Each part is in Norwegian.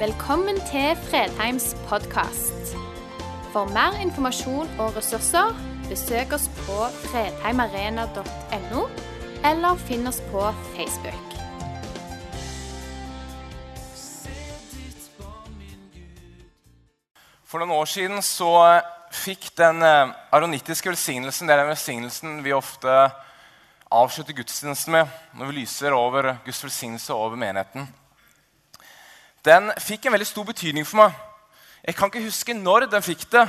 Velkommen til Fredheims podkast. For mer informasjon og ressurser, besøk oss på fredheimarena.no, eller finn oss på Facebook. For noen år siden så fikk den eh, aronittiske velsignelsen Det er den velsignelsen vi ofte avslutter gudstjenesten med når vi lyser over Guds velsignelse over menigheten. Den fikk en veldig stor betydning for meg. Jeg kan ikke huske når den fikk det,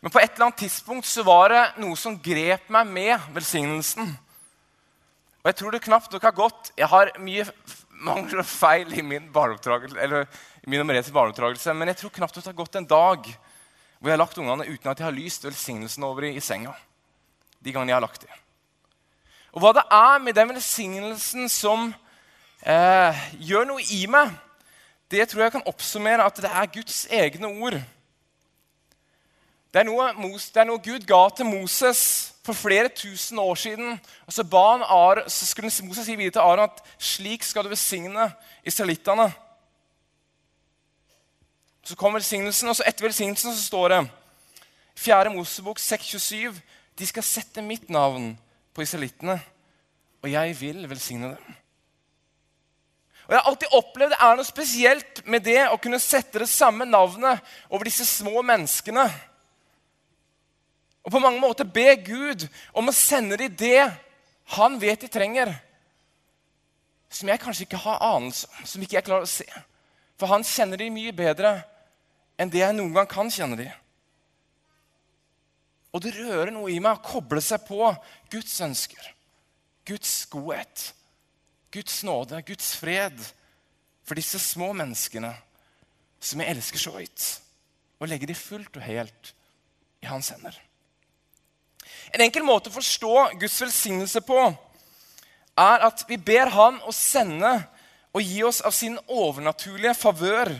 men på et eller annet tidspunkt så var det noe som grep meg med velsignelsen. Og jeg tror det knapt nok har gått Jeg har mye mangler og feil i min eller i min barneoppdragelse, men jeg tror knapt nok det har gått en dag hvor jeg har lagt ungene uten at jeg har lyst velsignelsen over i, i senga. De gangene jeg har lagt dem. Og hva det er med den velsignelsen som eh, gjør noe i meg, det tror jeg kan oppsummere at det er Guds egne ord. Det er, noe, det er noe Gud ga til Moses for flere tusen år siden. Og så, ba han Ar, så skulle Moses si videre til Aron at slik skal du velsigne israelittene. Så kommer velsignelsen, og så etter velsignelsen så står det 4. Mosebok 6,27.: De skal sette mitt navn på israelittene, og jeg vil velsigne dem. Og Jeg har alltid opplevd det er noe spesielt med det å kunne sette det samme navnet over disse små menneskene. Og på mange måter be Gud om å sende dem det han vet de trenger. Som jeg kanskje ikke har anelse om, som ikke jeg klarer å se. For han kjenner dem mye bedre enn det jeg noen gang kan kjenne dem. Og det rører noe i meg å koble seg på Guds ønsker, Guds godhet. Guds nåde, Guds fred for disse små menneskene som jeg elsker så høyt, og legge de fullt og helt i hans hender. En enkel måte å forstå Guds velsignelse på er at vi ber Han å sende og gi oss av sin overnaturlige favør.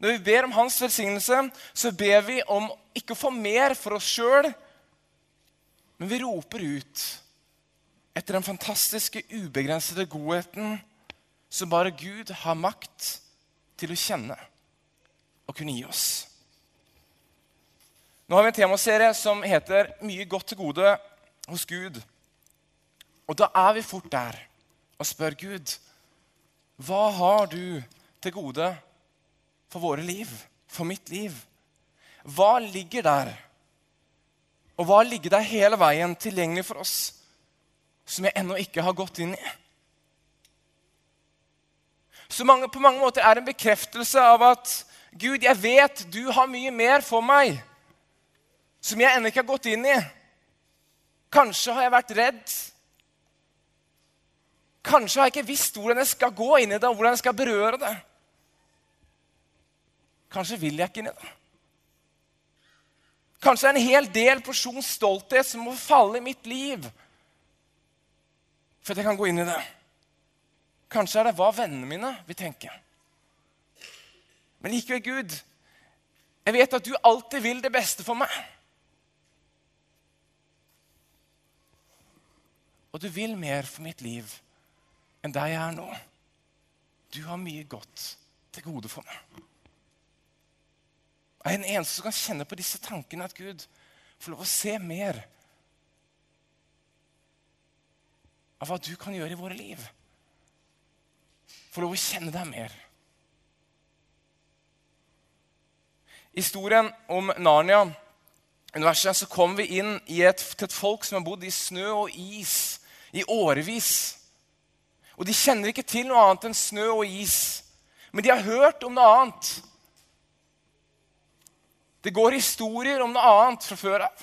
Når vi ber om Hans velsignelse, så ber vi om ikke å få mer for oss sjøl, men vi roper ut etter den fantastiske, ubegrensede godheten som bare Gud har makt til å kjenne og kunne gi oss. Nå har vi en temaserie som heter 'Mye godt til gode hos Gud'. Og da er vi fort der og spør Gud hva har du til gode for våre liv, for mitt liv? Hva ligger der? Og hva ligger der hele veien tilgjengelig for oss? Som jeg ennå ikke har gått inn i. Så mange, på mange måter er det en bekreftelse av at Gud, jeg vet du har mye mer for meg som jeg ennå ikke har gått inn i. Kanskje har jeg vært redd. Kanskje har jeg ikke visst hvordan jeg skal gå inn i det, og hvordan jeg skal berøre det. Kanskje vil jeg ikke inn i det. Kanskje det er en hel del porsjon stolthet som må falle i mitt liv for at jeg kan gå inn i det. Kanskje er det hva vennene mine vil tenke. Men likevel, Gud, jeg vet at du alltid vil det beste for meg. Og du vil mer for mitt liv enn der jeg er nå. Du har mye godt til gode for meg. Jeg er den eneste som kan kjenne på disse tankene, at Gud får lov å se mer av hva du kan gjøre i våre liv. Få lov å kjenne deg mer. I historien om Narnia universet, så kommer vi inn et, til et folk som har bodd i snø og is i årevis. Og de kjenner ikke til noe annet enn snø og is. Men de har hørt om noe annet. Det går historier om noe annet fra før av.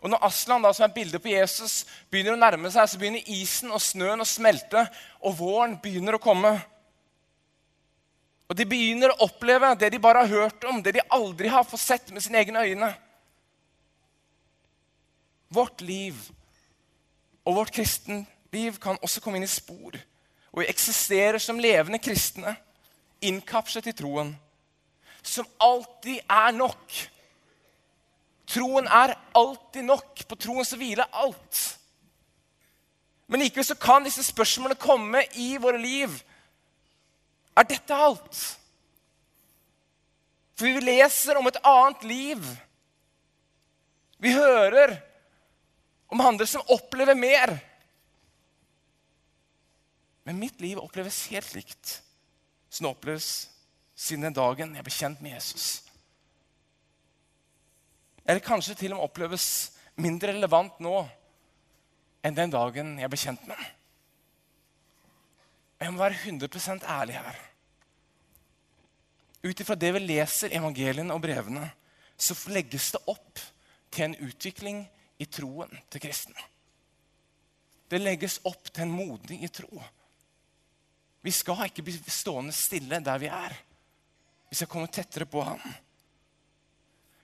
Og Når Aslan, da, som er bildet på Jesus, begynner å nærme seg, så begynner isen og snøen å smelte, og våren begynner å komme. Og De begynner å oppleve det de bare har hørt om, det de aldri har fått sett med sine egne øyne. Vårt liv og vårt kristenliv kan også komme inn i spor. Og vi eksisterer som levende kristne, innkapslet i troen, som alltid er nok Troen er alltid nok. På troen så hviler alt. Men likevel så kan disse spørsmålene komme i våre liv. Er dette alt? For vi leser om et annet liv. Vi hører om andre som opplever mer. Men mitt liv oppleves helt likt som det oppleves siden den dagen jeg ble kjent med Jesus. Eller kanskje til og med oppleves mindre relevant nå enn den dagen jeg ble kjent med den. Jeg må være 100 ærlig her. Ut ifra det vi leser evangeliene og brevene, så legges det opp til en utvikling i troen til kristne. Det legges opp til en modning i tro. Vi skal ikke bli stående stille der vi er. Vi skal komme tettere på ham.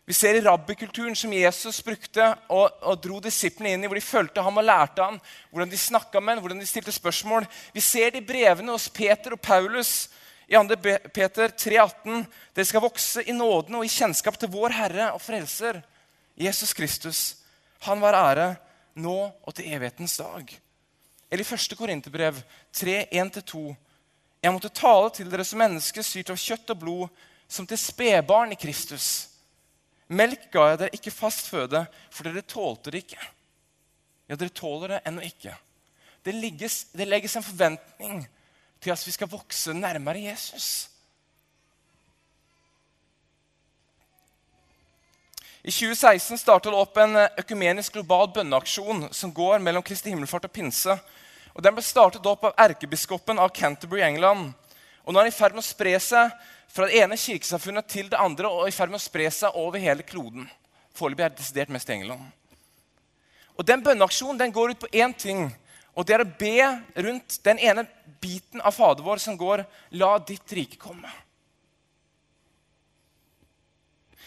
Vi ser i rabbikulturen som Jesus brukte og, og dro disiplene inn i, hvor de fulgte ham og lærte ham, hvordan de snakka med ham, hvordan de stilte spørsmål. Vi ser det i brevene hos Peter og Paulus i 2. Peter 3,18. Dere skal vokse i nåden og i kjennskap til vår Herre og Frelser, Jesus Kristus. Han var ære nå og til evighetens dag. Eller i 1. Korinterbrev 3.1-2. Jeg måtte tale til dere som mennesker styrt av kjøtt og blod, som til spedbarn i Kristus. Melk ga jeg dere, ikke fast føde, for dere tålte det ikke. Ja, dere tåler det ennå ikke. Det, ligges, det legges en forventning til at vi skal vokse nærmere Jesus. I 2016 startet det opp en økumenisk global bønneaksjon som går mellom Kristi himmelfart og pinse. Og Den ble startet opp av erkebiskopen av Canterbury i England. Og Nå er den i ferd med å spre seg fra det ene kirkesamfunnet til det andre og i ferd med å spre seg over hele kloden. Foreløpig er det desidert mest i England. Og Den bønneaksjonen den går ut på én ting, og det er å be rundt den ene biten av Fader vår som går 'La ditt rike komme'.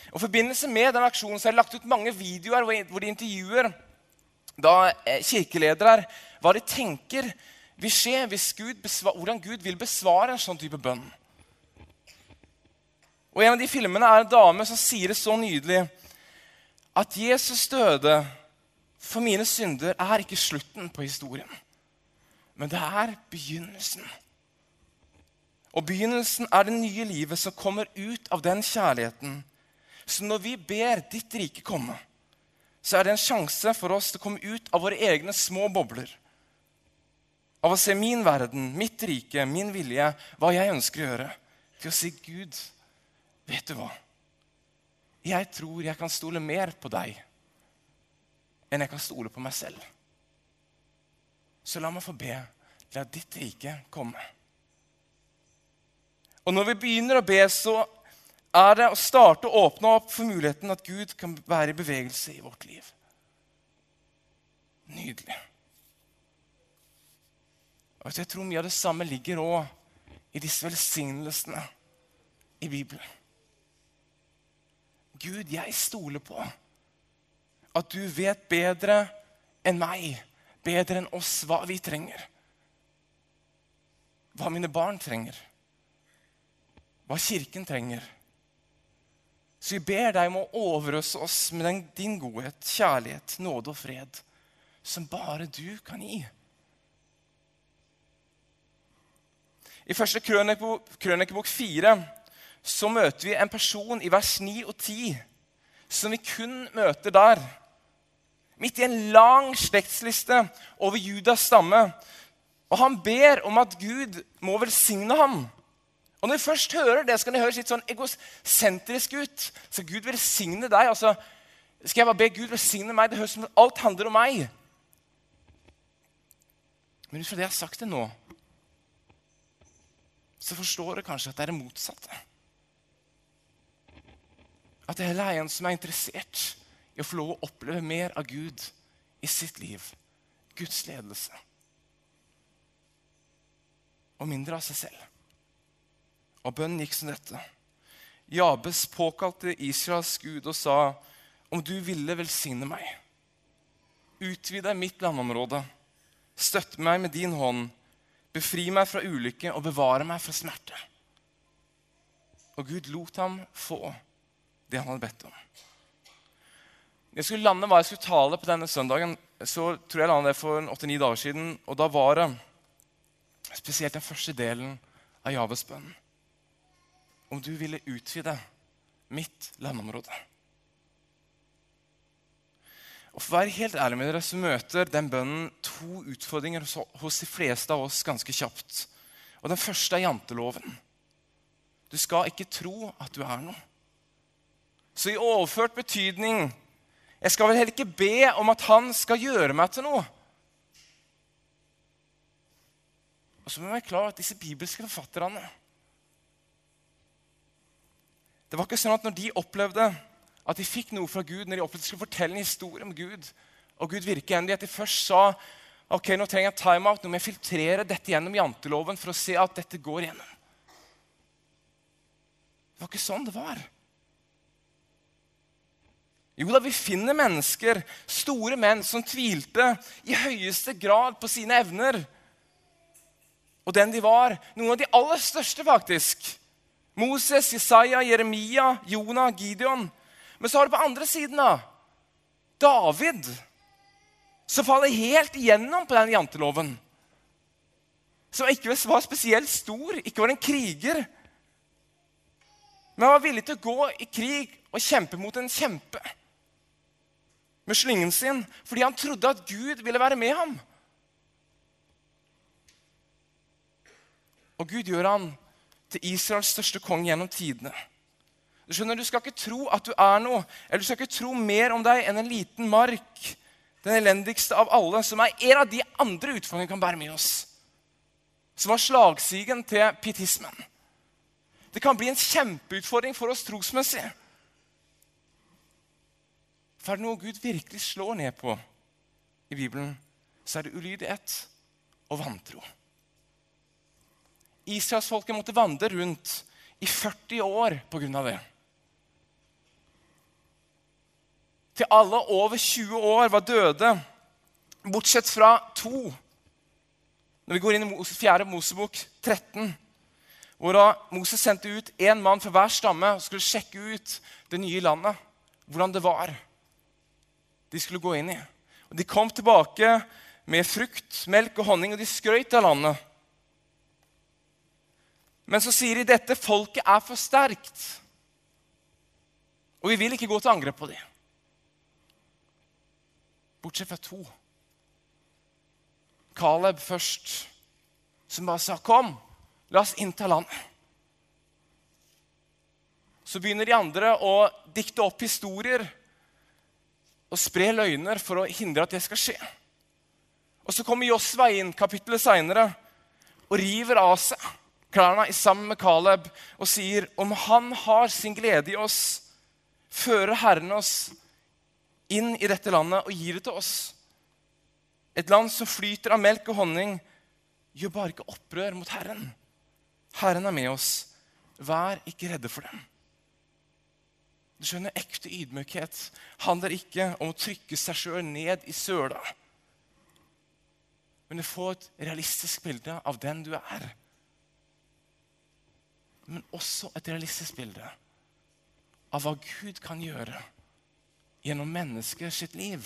Og I forbindelse med den aksjonen så er det lagt ut mange videoer hvor de intervjuer da eh, kirkeledere hva de tenker vil skje hvis Gud besvar, hvordan Gud vil besvare en sånn type bønn. Og En av de filmene er en dame som sier det så nydelig at Jesus døde for mine synder er ikke slutten på historien, men det er begynnelsen. Og begynnelsen er det nye livet som kommer ut av den kjærligheten. Så når vi ber 'Ditt rike komme', så er det en sjanse for oss til å komme ut av våre egne små bobler. Av å se min verden, mitt rike, min vilje, hva jeg ønsker å gjøre, til å si 'Gud'. Vet du hva? Jeg tror jeg kan stole mer på deg enn jeg kan stole på meg selv. Så la meg få be. La ditt rike komme. Og når vi begynner å be, så er det å starte å åpne opp for muligheten at Gud kan være i bevegelse i vårt liv. Nydelig. Og Jeg tror mye av det samme ligger òg i disse velsignelsene i Bibelen. Gud, jeg stoler på at du vet bedre enn meg, bedre enn oss, hva vi trenger. Hva mine barn trenger. Hva Kirken trenger. Så vi ber deg om å overøse oss med den, din godhet, kjærlighet, nåde og fred, som bare du kan gi. I første krønikebok fire så møter vi en person i vers 9 og 10 som vi kun møter der. Midt i en lang slektsliste over Judas stamme. Og han ber om at Gud må velsigne ham. Og Når vi først hører det, så kan det høres litt sånn egosentrisk ut. Så Gud velsigne deg. altså, Skal jeg bare be Gud velsigne meg? Det høres som alt handler om meg. Men ut fra det jeg har sagt det nå, så forstår du kanskje at det er det motsatte. At det heller er en som er interessert i å få lov å oppleve mer av Gud i sitt liv. Guds ledelse. Og mindre av seg selv. Og bønnen gikk som dette. Jabes påkalte Israels Gud og sa, om du ville velsigne meg, utvide mitt landområde, støtte meg med din hånd, befri meg fra ulykke og bevare meg fra smerte. Og Gud lot ham få det han hadde bedt om. Jeg skulle lande hva jeg skulle tale på denne søndagen. så tror jeg landet det for åtte-ni dager siden. Og da var det spesielt den første delen av Javes bønn. Om du ville utvide mitt landområde. Og For å være helt ærlig med dere, så møter den bønnen to utfordringer hos de fleste av oss ganske kjapt. Og Den første er janteloven. Du skal ikke tro at du er noe. Så i overført betydning Jeg skal vel heller ikke be om at han skal gjøre meg til noe. Og så må vi være klar over at disse bibelske forfatterne Det var ikke sånn at når de opplevde at de fikk noe fra Gud, når de opplevde at de skulle fortelle en historie om Gud, og Gud virker igjen, at de først sa ok, nå trenger jeg time-out, nå må jeg filtrere dette gjennom janteloven for å se at dette går igjennom. Det var ikke sånn det var. Jo da, vi finner mennesker, store menn, som tvilte i høyeste grad på sine evner og den de var. Noen av de aller største, faktisk. Moses, Jesaja, Jeremia, Jonah, Gideon. Men så har du på andre siden da, David, som faller helt igjennom på den janteloven. Som ikke var spesielt stor, ikke var en kriger. Men han var villig til å gå i krig og kjempe mot en kjempe med slyngen sin fordi han trodde at Gud ville være med ham. Og Gud gjør han til Israels største konge gjennom tidene. Du skjønner, du skal ikke tro at du er noe, eller du skal ikke tro mer om deg enn en liten mark. Den elendigste av alle, som er en av de andre utfordringene vi kan bære med oss. Som var slagsigen til pietismen. Det kan bli en kjempeutfordring for oss trosmessig. For er det noe Gud virkelig slår ned på i Bibelen, så er det ulydighet og vantro. Israelsfolket måtte vandre rundt i 40 år pga. det. Til alle over 20 år var døde, bortsett fra to. Når vi går inn i 4. Mosebok 13, hvor Moses sendte ut én mann for hver stamme og skulle sjekke ut det nye landet, hvordan det var de skulle gå inn i. Og De kom tilbake med frukt, melk og honning, og de skrøt av landet. Men så sier de dette folket er for sterkt. Og vi vil ikke gå til angrep på dem. Bortsett fra to. Caleb først, som bare sa, 'Kom, la oss innta landet'. Så begynner de andre å dikte opp historier og spre løgner for å hindre at det skal skje. Og Så kommer Josva inn kapittelet seinere og river av seg klærne sammen med Caleb og sier om han har sin glede i oss, fører Herren oss inn i dette landet og gir det til oss. Et land som flyter av melk og honning, gjør bare ikke opprør mot Herren. Herren er med oss. Vær ikke redde for dem. Du skjønner, Ekte ydmykhet handler ikke om å trykke seg sjøl ned i søla, men å få et realistisk bilde av den du er men også et realistisk bilde av hva Gud kan gjøre gjennom mennesker sitt liv.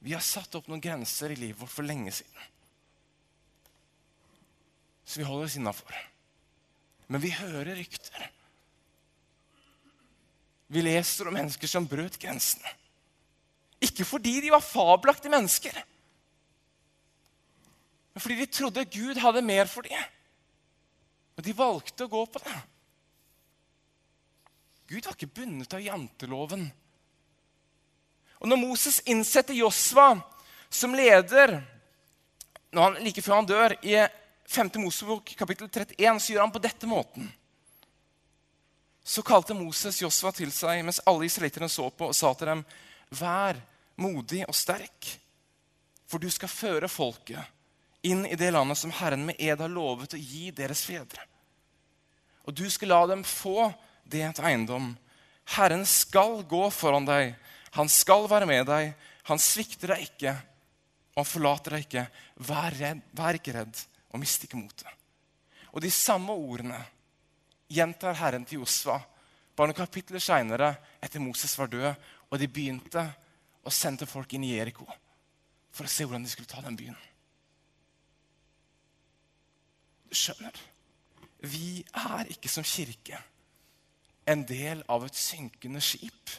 Vi har satt opp noen grenser i livet vårt for lenge siden. Så vi holder oss innafor. Men vi hører rykter. Vi leser om mennesker som brøt grensene. Ikke fordi de var fabelaktige mennesker men fordi de trodde Gud hadde mer for dem. Og de valgte å gå på det. Gud var ikke bundet av janteloven. Og når Moses innsetter Josva som leder når han, like før han dør, i 5. Mosebok kapittel 31, så gjør han på dette måten. Så kalte Moses Josva til seg mens alle israelitterne så på, og sa til dem.: Vær modig og sterk, for du skal føre folket inn i det landet som Herren med ed har lovet å gi deres fedre. Og du skal la dem få det til eiendom. Herren skal gå foran deg. Han skal være med deg. Han svikter deg ikke, og han forlater deg ikke. Vær, redd, vær ikke redd, og mist ikke motet. Og de samme ordene gjentar Herren til Josva bare noen kapitler seinere, etter Moses var død, og de begynte å sende folk inn i Jeriko for å se hvordan de skulle ta den byen. Du skjønner. vi er ikke som kirke en del av et synkende skip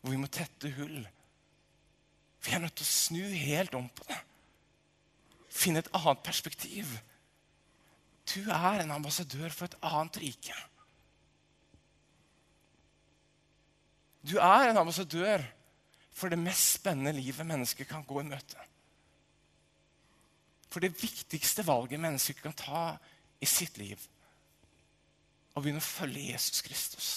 hvor vi må tette hull. Vi er nødt til å snu helt om på det. Finne et annet perspektiv. Du er en ambassadør for et annet rike. Du er en ambassadør for det mest spennende livet mennesker kan gå i møte. For det viktigste valget mennesker kan ta i sitt liv, å begynne å følge Jesus Kristus.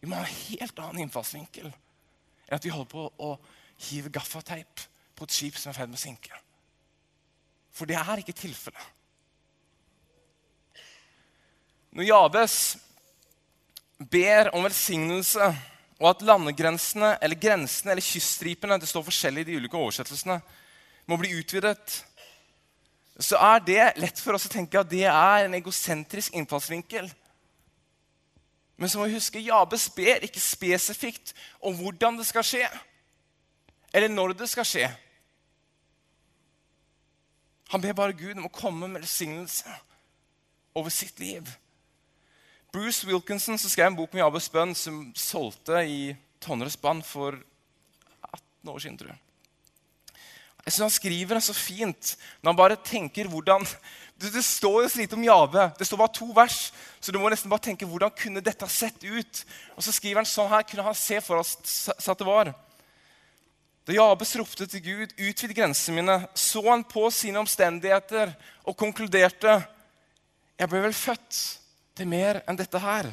Vi må ha en helt annen innfallsvinkel enn at vi holder på å hive gaffateip på et skip som er i ferd med å sinke. For det er ikke tilfellet. Når Jabes ber om velsignelse, og at landegrensene eller grensene eller kyststripene det står forskjellig i de ulike oversettelsene, må bli utvidet, så er det lett for oss å tenke at det er en egosentrisk innfallsvinkel. Men så må vi huske Jabes ber ikke spesifikt om hvordan det skal skje, eller når det skal skje. Han ber bare Gud om å komme med velsignelse over sitt liv. Bruce Wilkinson som skrev en bok med Jabes bønn, som solgte i tonneres bånd for 18 år siden. tror jeg. Jeg synes Han skriver det så fint når han bare tenker hvordan Det, det står jo så lite om Jabe. Det står bare to vers, så du må nesten bare tenke hvordan kunne dette sett ut. Og så skriver han sånn her kunne han se for oss at det var. Da Jabes ropte til Gud, 'Utvid grensene mine', så han på sine omstendigheter og konkluderte 'Jeg ble vel født til mer enn dette her'.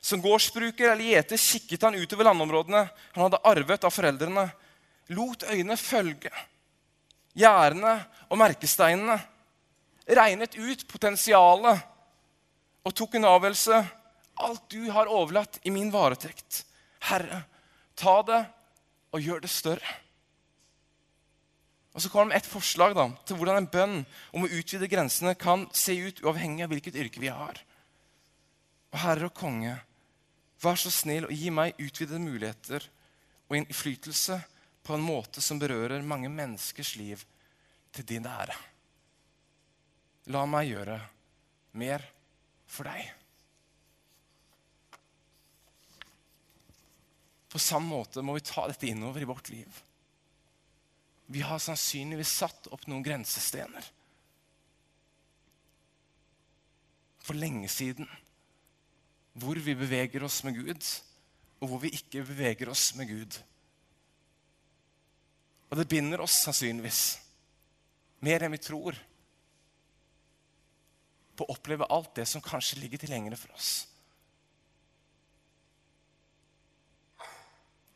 Som gårdsbruker eller gjeter kikket han utover landområdene han hadde arvet av foreldrene, lot øynene følge gjerdene og merkesteinene, regnet ut potensialet og tok en avgjørelse. Alt du har overlatt i min varetekt. Herre, ta det og gjør det større. Og Så kommer det med et forslag da, til hvordan en bønn om å utvide grensene kan se ut uavhengig av hvilket yrke vi har. Og Herre og konge, vær så snill og gi meg utvidede muligheter og innflytelse på en måte som berører mange menneskers liv til din ære. La meg gjøre mer for deg. På samme måte må vi ta dette innover i vårt liv. Vi har sannsynligvis satt opp noen grensestener. For lenge siden. Hvor vi beveger oss med Gud, og hvor vi ikke beveger oss med Gud. Og det binder oss sannsynligvis mer enn vi tror på å oppleve alt det som kanskje ligger tilgjengelig for oss.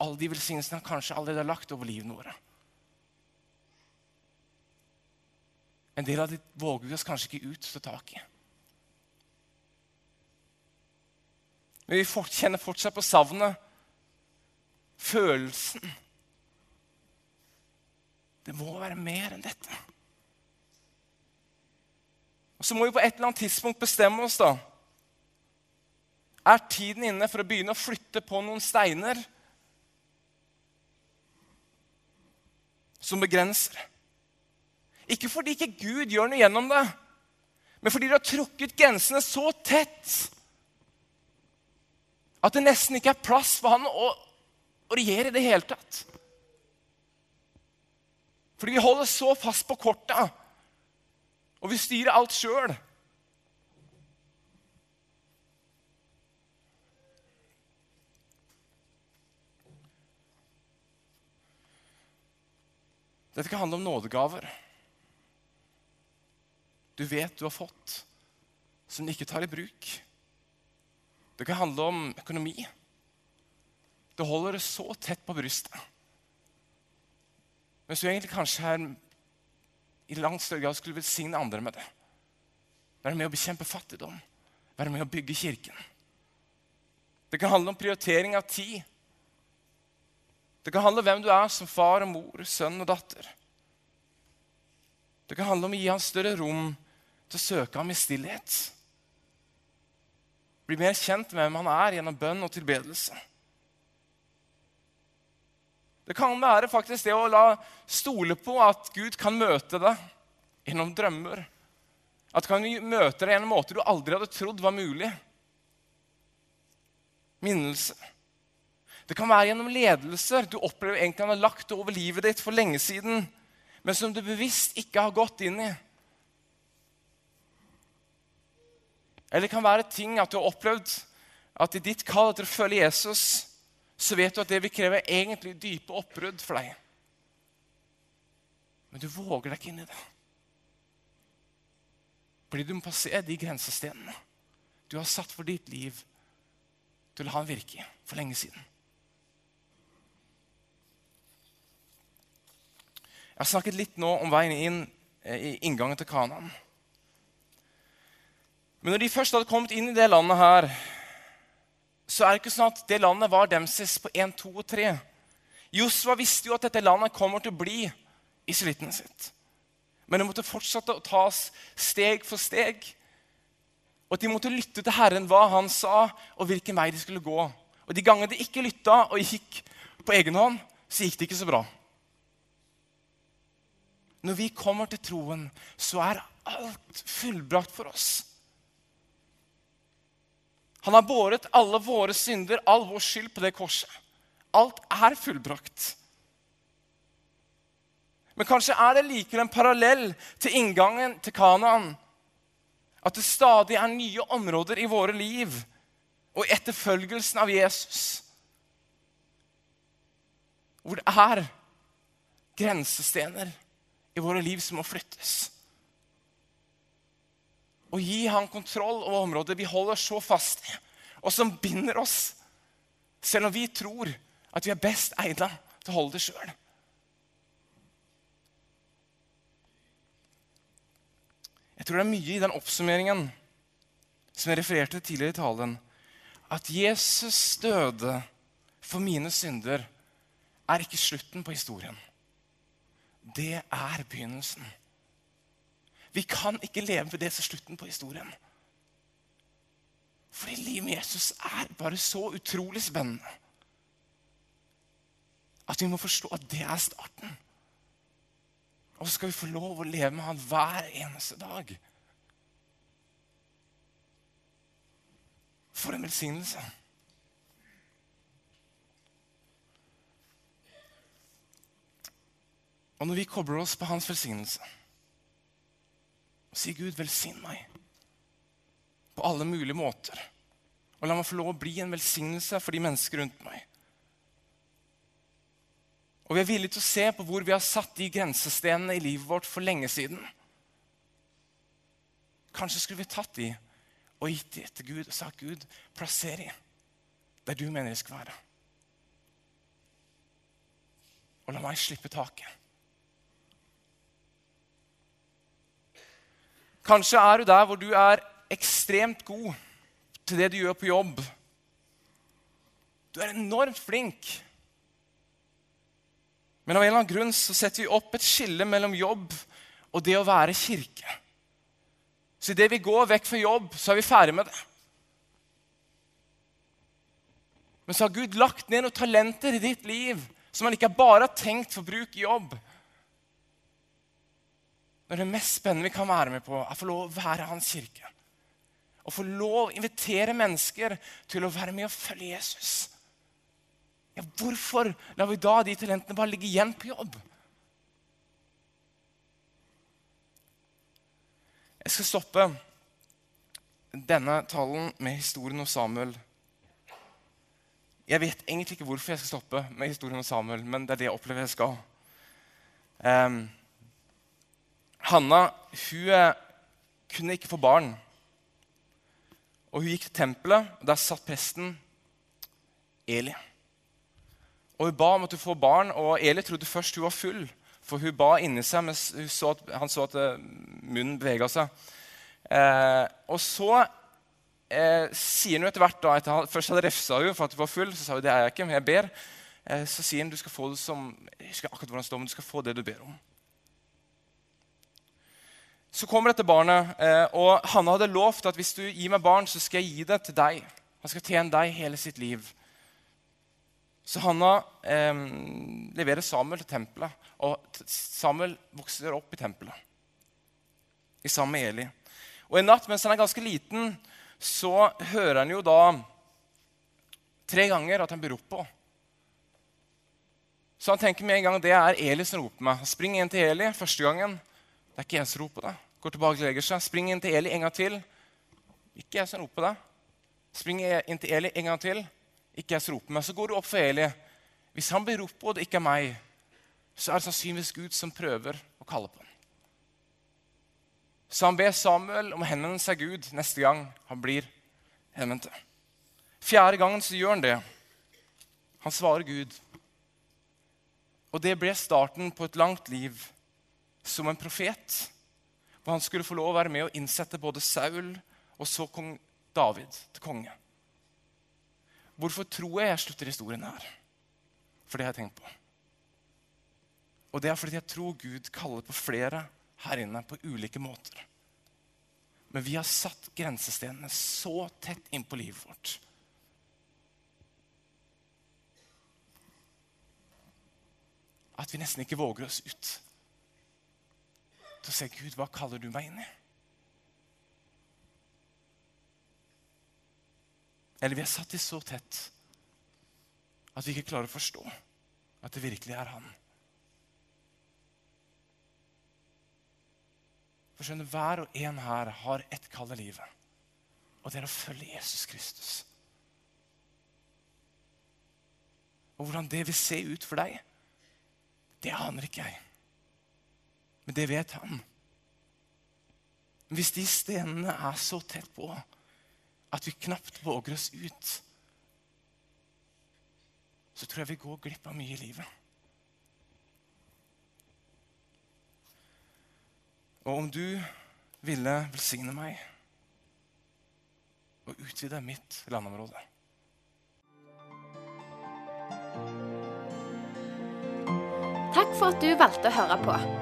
Alle de velsignelsene han kanskje allerede har lagt over livene våre. En del av dem våger vi oss kanskje ikke ut til tak i. Men vi kjenner fortsatt på savnet, følelsen. Det må være mer enn dette. Og Så må vi på et eller annet tidspunkt bestemme oss. da. Er tiden inne for å begynne å flytte på noen steiner som begrenser? Ikke fordi ikke Gud gjør noe gjennom det, men fordi du har trukket grensene så tett at det nesten ikke er plass for han å, å regjere i det hele tatt. Fordi vi holder så fast på korta og vi styrer alt sjøl. Dette kan handle om nådegaver. Du vet du har fått, som du ikke tar i bruk. Det kan handle om økonomi. Du holder det så tett på brystet. Mens du egentlig kanskje her i langt større grad skulle velsigne andre med det. Være med å bekjempe fattigdom. Være med å bygge kirken. Det kan handle om prioritering av tid. Det kan handle om hvem du er som far og mor, sønn og datter. Det kan handle om å gi ham større rom til å søke ham i stillhet. Bli mer kjent med hvem han er gjennom bønn og tilbedelse. Det kan være faktisk det å la stole på at Gud kan møte deg gjennom drømmer. At kan møte deg gjennom måter du aldri hadde trodd var mulig. Minnelse. Det kan være gjennom ledelser du opplever egentlig han har lagt over livet ditt for lenge siden, men som du bevisst ikke har gått inn i. Eller det kan være ting at du har opplevd at i ditt kall etter å følge Jesus, så vet du at det vil kreve egentlig dype oppbrudd for deg. Men du våger deg ikke inn i det. Fordi du må passere de grensestenene du har satt for ditt liv til å la han virke for lenge siden. Jeg har snakket litt nå om veien inn eh, i inngangen til Kanaan. Men når de først hadde kommet inn i det landet her, så er det ikke sånn at det landet var demses på 1, 2 og 3. Josva visste jo at dette landet kommer til å bli israelittene sitt. Men det måtte fortsette å tas steg for steg. Og at de måtte lytte til Herren hva han sa, og hvilken vei de skulle gå. Og De gangene de ikke lytta og gikk på egen hånd, så gikk det ikke så bra. Når vi kommer til troen, så er alt fullbrakt for oss. Han har båret alle våre synder, all vår skyld, på det korset. Alt er fullbrakt. Men kanskje er det likevel en parallell til inngangen til Kanaan. At det stadig er nye områder i våre liv og etterfølgelsen av Jesus. Hvor det er grensestener i våre liv som må flyttes. Å gi han kontroll over området vi holder så fast i, og som binder oss, selv om vi tror at vi er best egna til å holde det sjøl. Jeg tror det er mye i den oppsummeringen som jeg refererte tidligere i talen, at Jesus døde for mine synder, er ikke slutten på historien. Det er begynnelsen. Vi kan ikke leve med det som slutten på historien. Fordi livet med Jesus er bare så utrolig spennende at vi må forstå at det er starten. Og så skal vi få lov å leve med han hver eneste dag. For en velsignelse. Og når vi kobler oss på hans velsignelse og sier, 'Gud, velsign meg' på alle mulige måter, og la meg få lov å bli en velsignelse for de mennesker rundt meg og vi er villige til å se på hvor vi har satt de grensestenene i livet vårt for lenge siden. Kanskje skulle vi tatt de og gitt de til Gud og sagt Gud, plasser de der du mener de skal være. Og la meg slippe taket. Kanskje er du der hvor du er ekstremt god til det du gjør på jobb. Du er enormt flink men av en eller annen grunn så setter vi opp et skille mellom jobb og det å være kirke. Så idet vi går vekk fra jobb, så er vi ferdig med det. Men så har Gud lagt ned noen talenter i ditt liv som han ikke bare har tenkt for bruk i jobb. Når det mest spennende vi kan være med på, er å få lov å være hans kirke. Å få lov å invitere mennesker til å være med og følge Jesus. Ja, hvorfor lar vi da de talentene bare ligge igjen på jobb? Jeg skal stoppe denne talen med historien om Samuel. Jeg vet egentlig ikke hvorfor jeg skal stoppe med historien om Samuel, men det er det jeg opplever jeg skal. Um, Hanna hun eh, kunne ikke få barn. Og hun gikk til tempelet, og der satt presten Eli. Og Hun ba om at hun får barn, og Eli trodde først hun var full. For hun ba inni seg, men så at, han så at eh, munnen bevega seg. Eh, og så eh, sier hun etter hvert da, etter Først hadde refsa hun for at hun var full. Så sa hun det er jeg ikke, men jeg ber. Eh, så sier hun du skal få det som jeg husker akkurat hvordan det står, men du skal få det du ber om. Så kommer dette barnet, eh, og Hanne hadde lovt at hvis du gir meg barn, så skal jeg gi det til deg. Han skal tjene deg hele sitt liv. Så Hanna eh, leverer Samuel til tempelet, og Samuel vokser opp i tempelet. i sammen med Eli. Og En natt mens han er ganske liten, så hører han jo da tre ganger at han blir ropt på. Så han tenker med en gang det er Eli som roper meg. Han springer inn til Eli første gangen. Det er ikke jeg som roper det. Går tilbake og legger seg. Spring inn til Eli en gang til. Ikke jeg som roper det. Spring inn til Eli en gang til. Ikke jeg som roper meg. Så går du opp for Eli. Hvis han blir ropt på, og det ikke er meg, så er det sannsynligvis Gud som prøver å kalle på ham. Så han ber Samuel om å henvende seg Gud neste gang han blir henvendt. Fjerde gangen så gjør han det. Han svarer Gud. Og det ble starten på et langt liv som en profet. Hvor han skulle få lov å være med og innsette både Saul og så kong David til konge. Hvorfor tror jeg jeg slutter historien her? For det har jeg tenkt på. Og det er fordi jeg tror Gud kaller på flere her inne på ulike måter. Men vi har satt grensestenene så tett innpå livet vårt. At vi nesten ikke våger oss ut til å se Gud, hva kaller du meg inn i? Eller vi har satt i så tett at vi ikke klarer å forstå at det virkelig er Han. For skjønner, Hver og en her har ett kall i livet, og det er å følge Jesus Kristus. Og Hvordan det vil se ut for deg, det aner ikke jeg. Men det vet han. Hvis de stenene er så tett på at vi knapt våger oss ut, så tror jeg vi går glipp av mye i livet. Og om du ville velsigne meg og utvide mitt landområde Takk for at du valgte å høre på.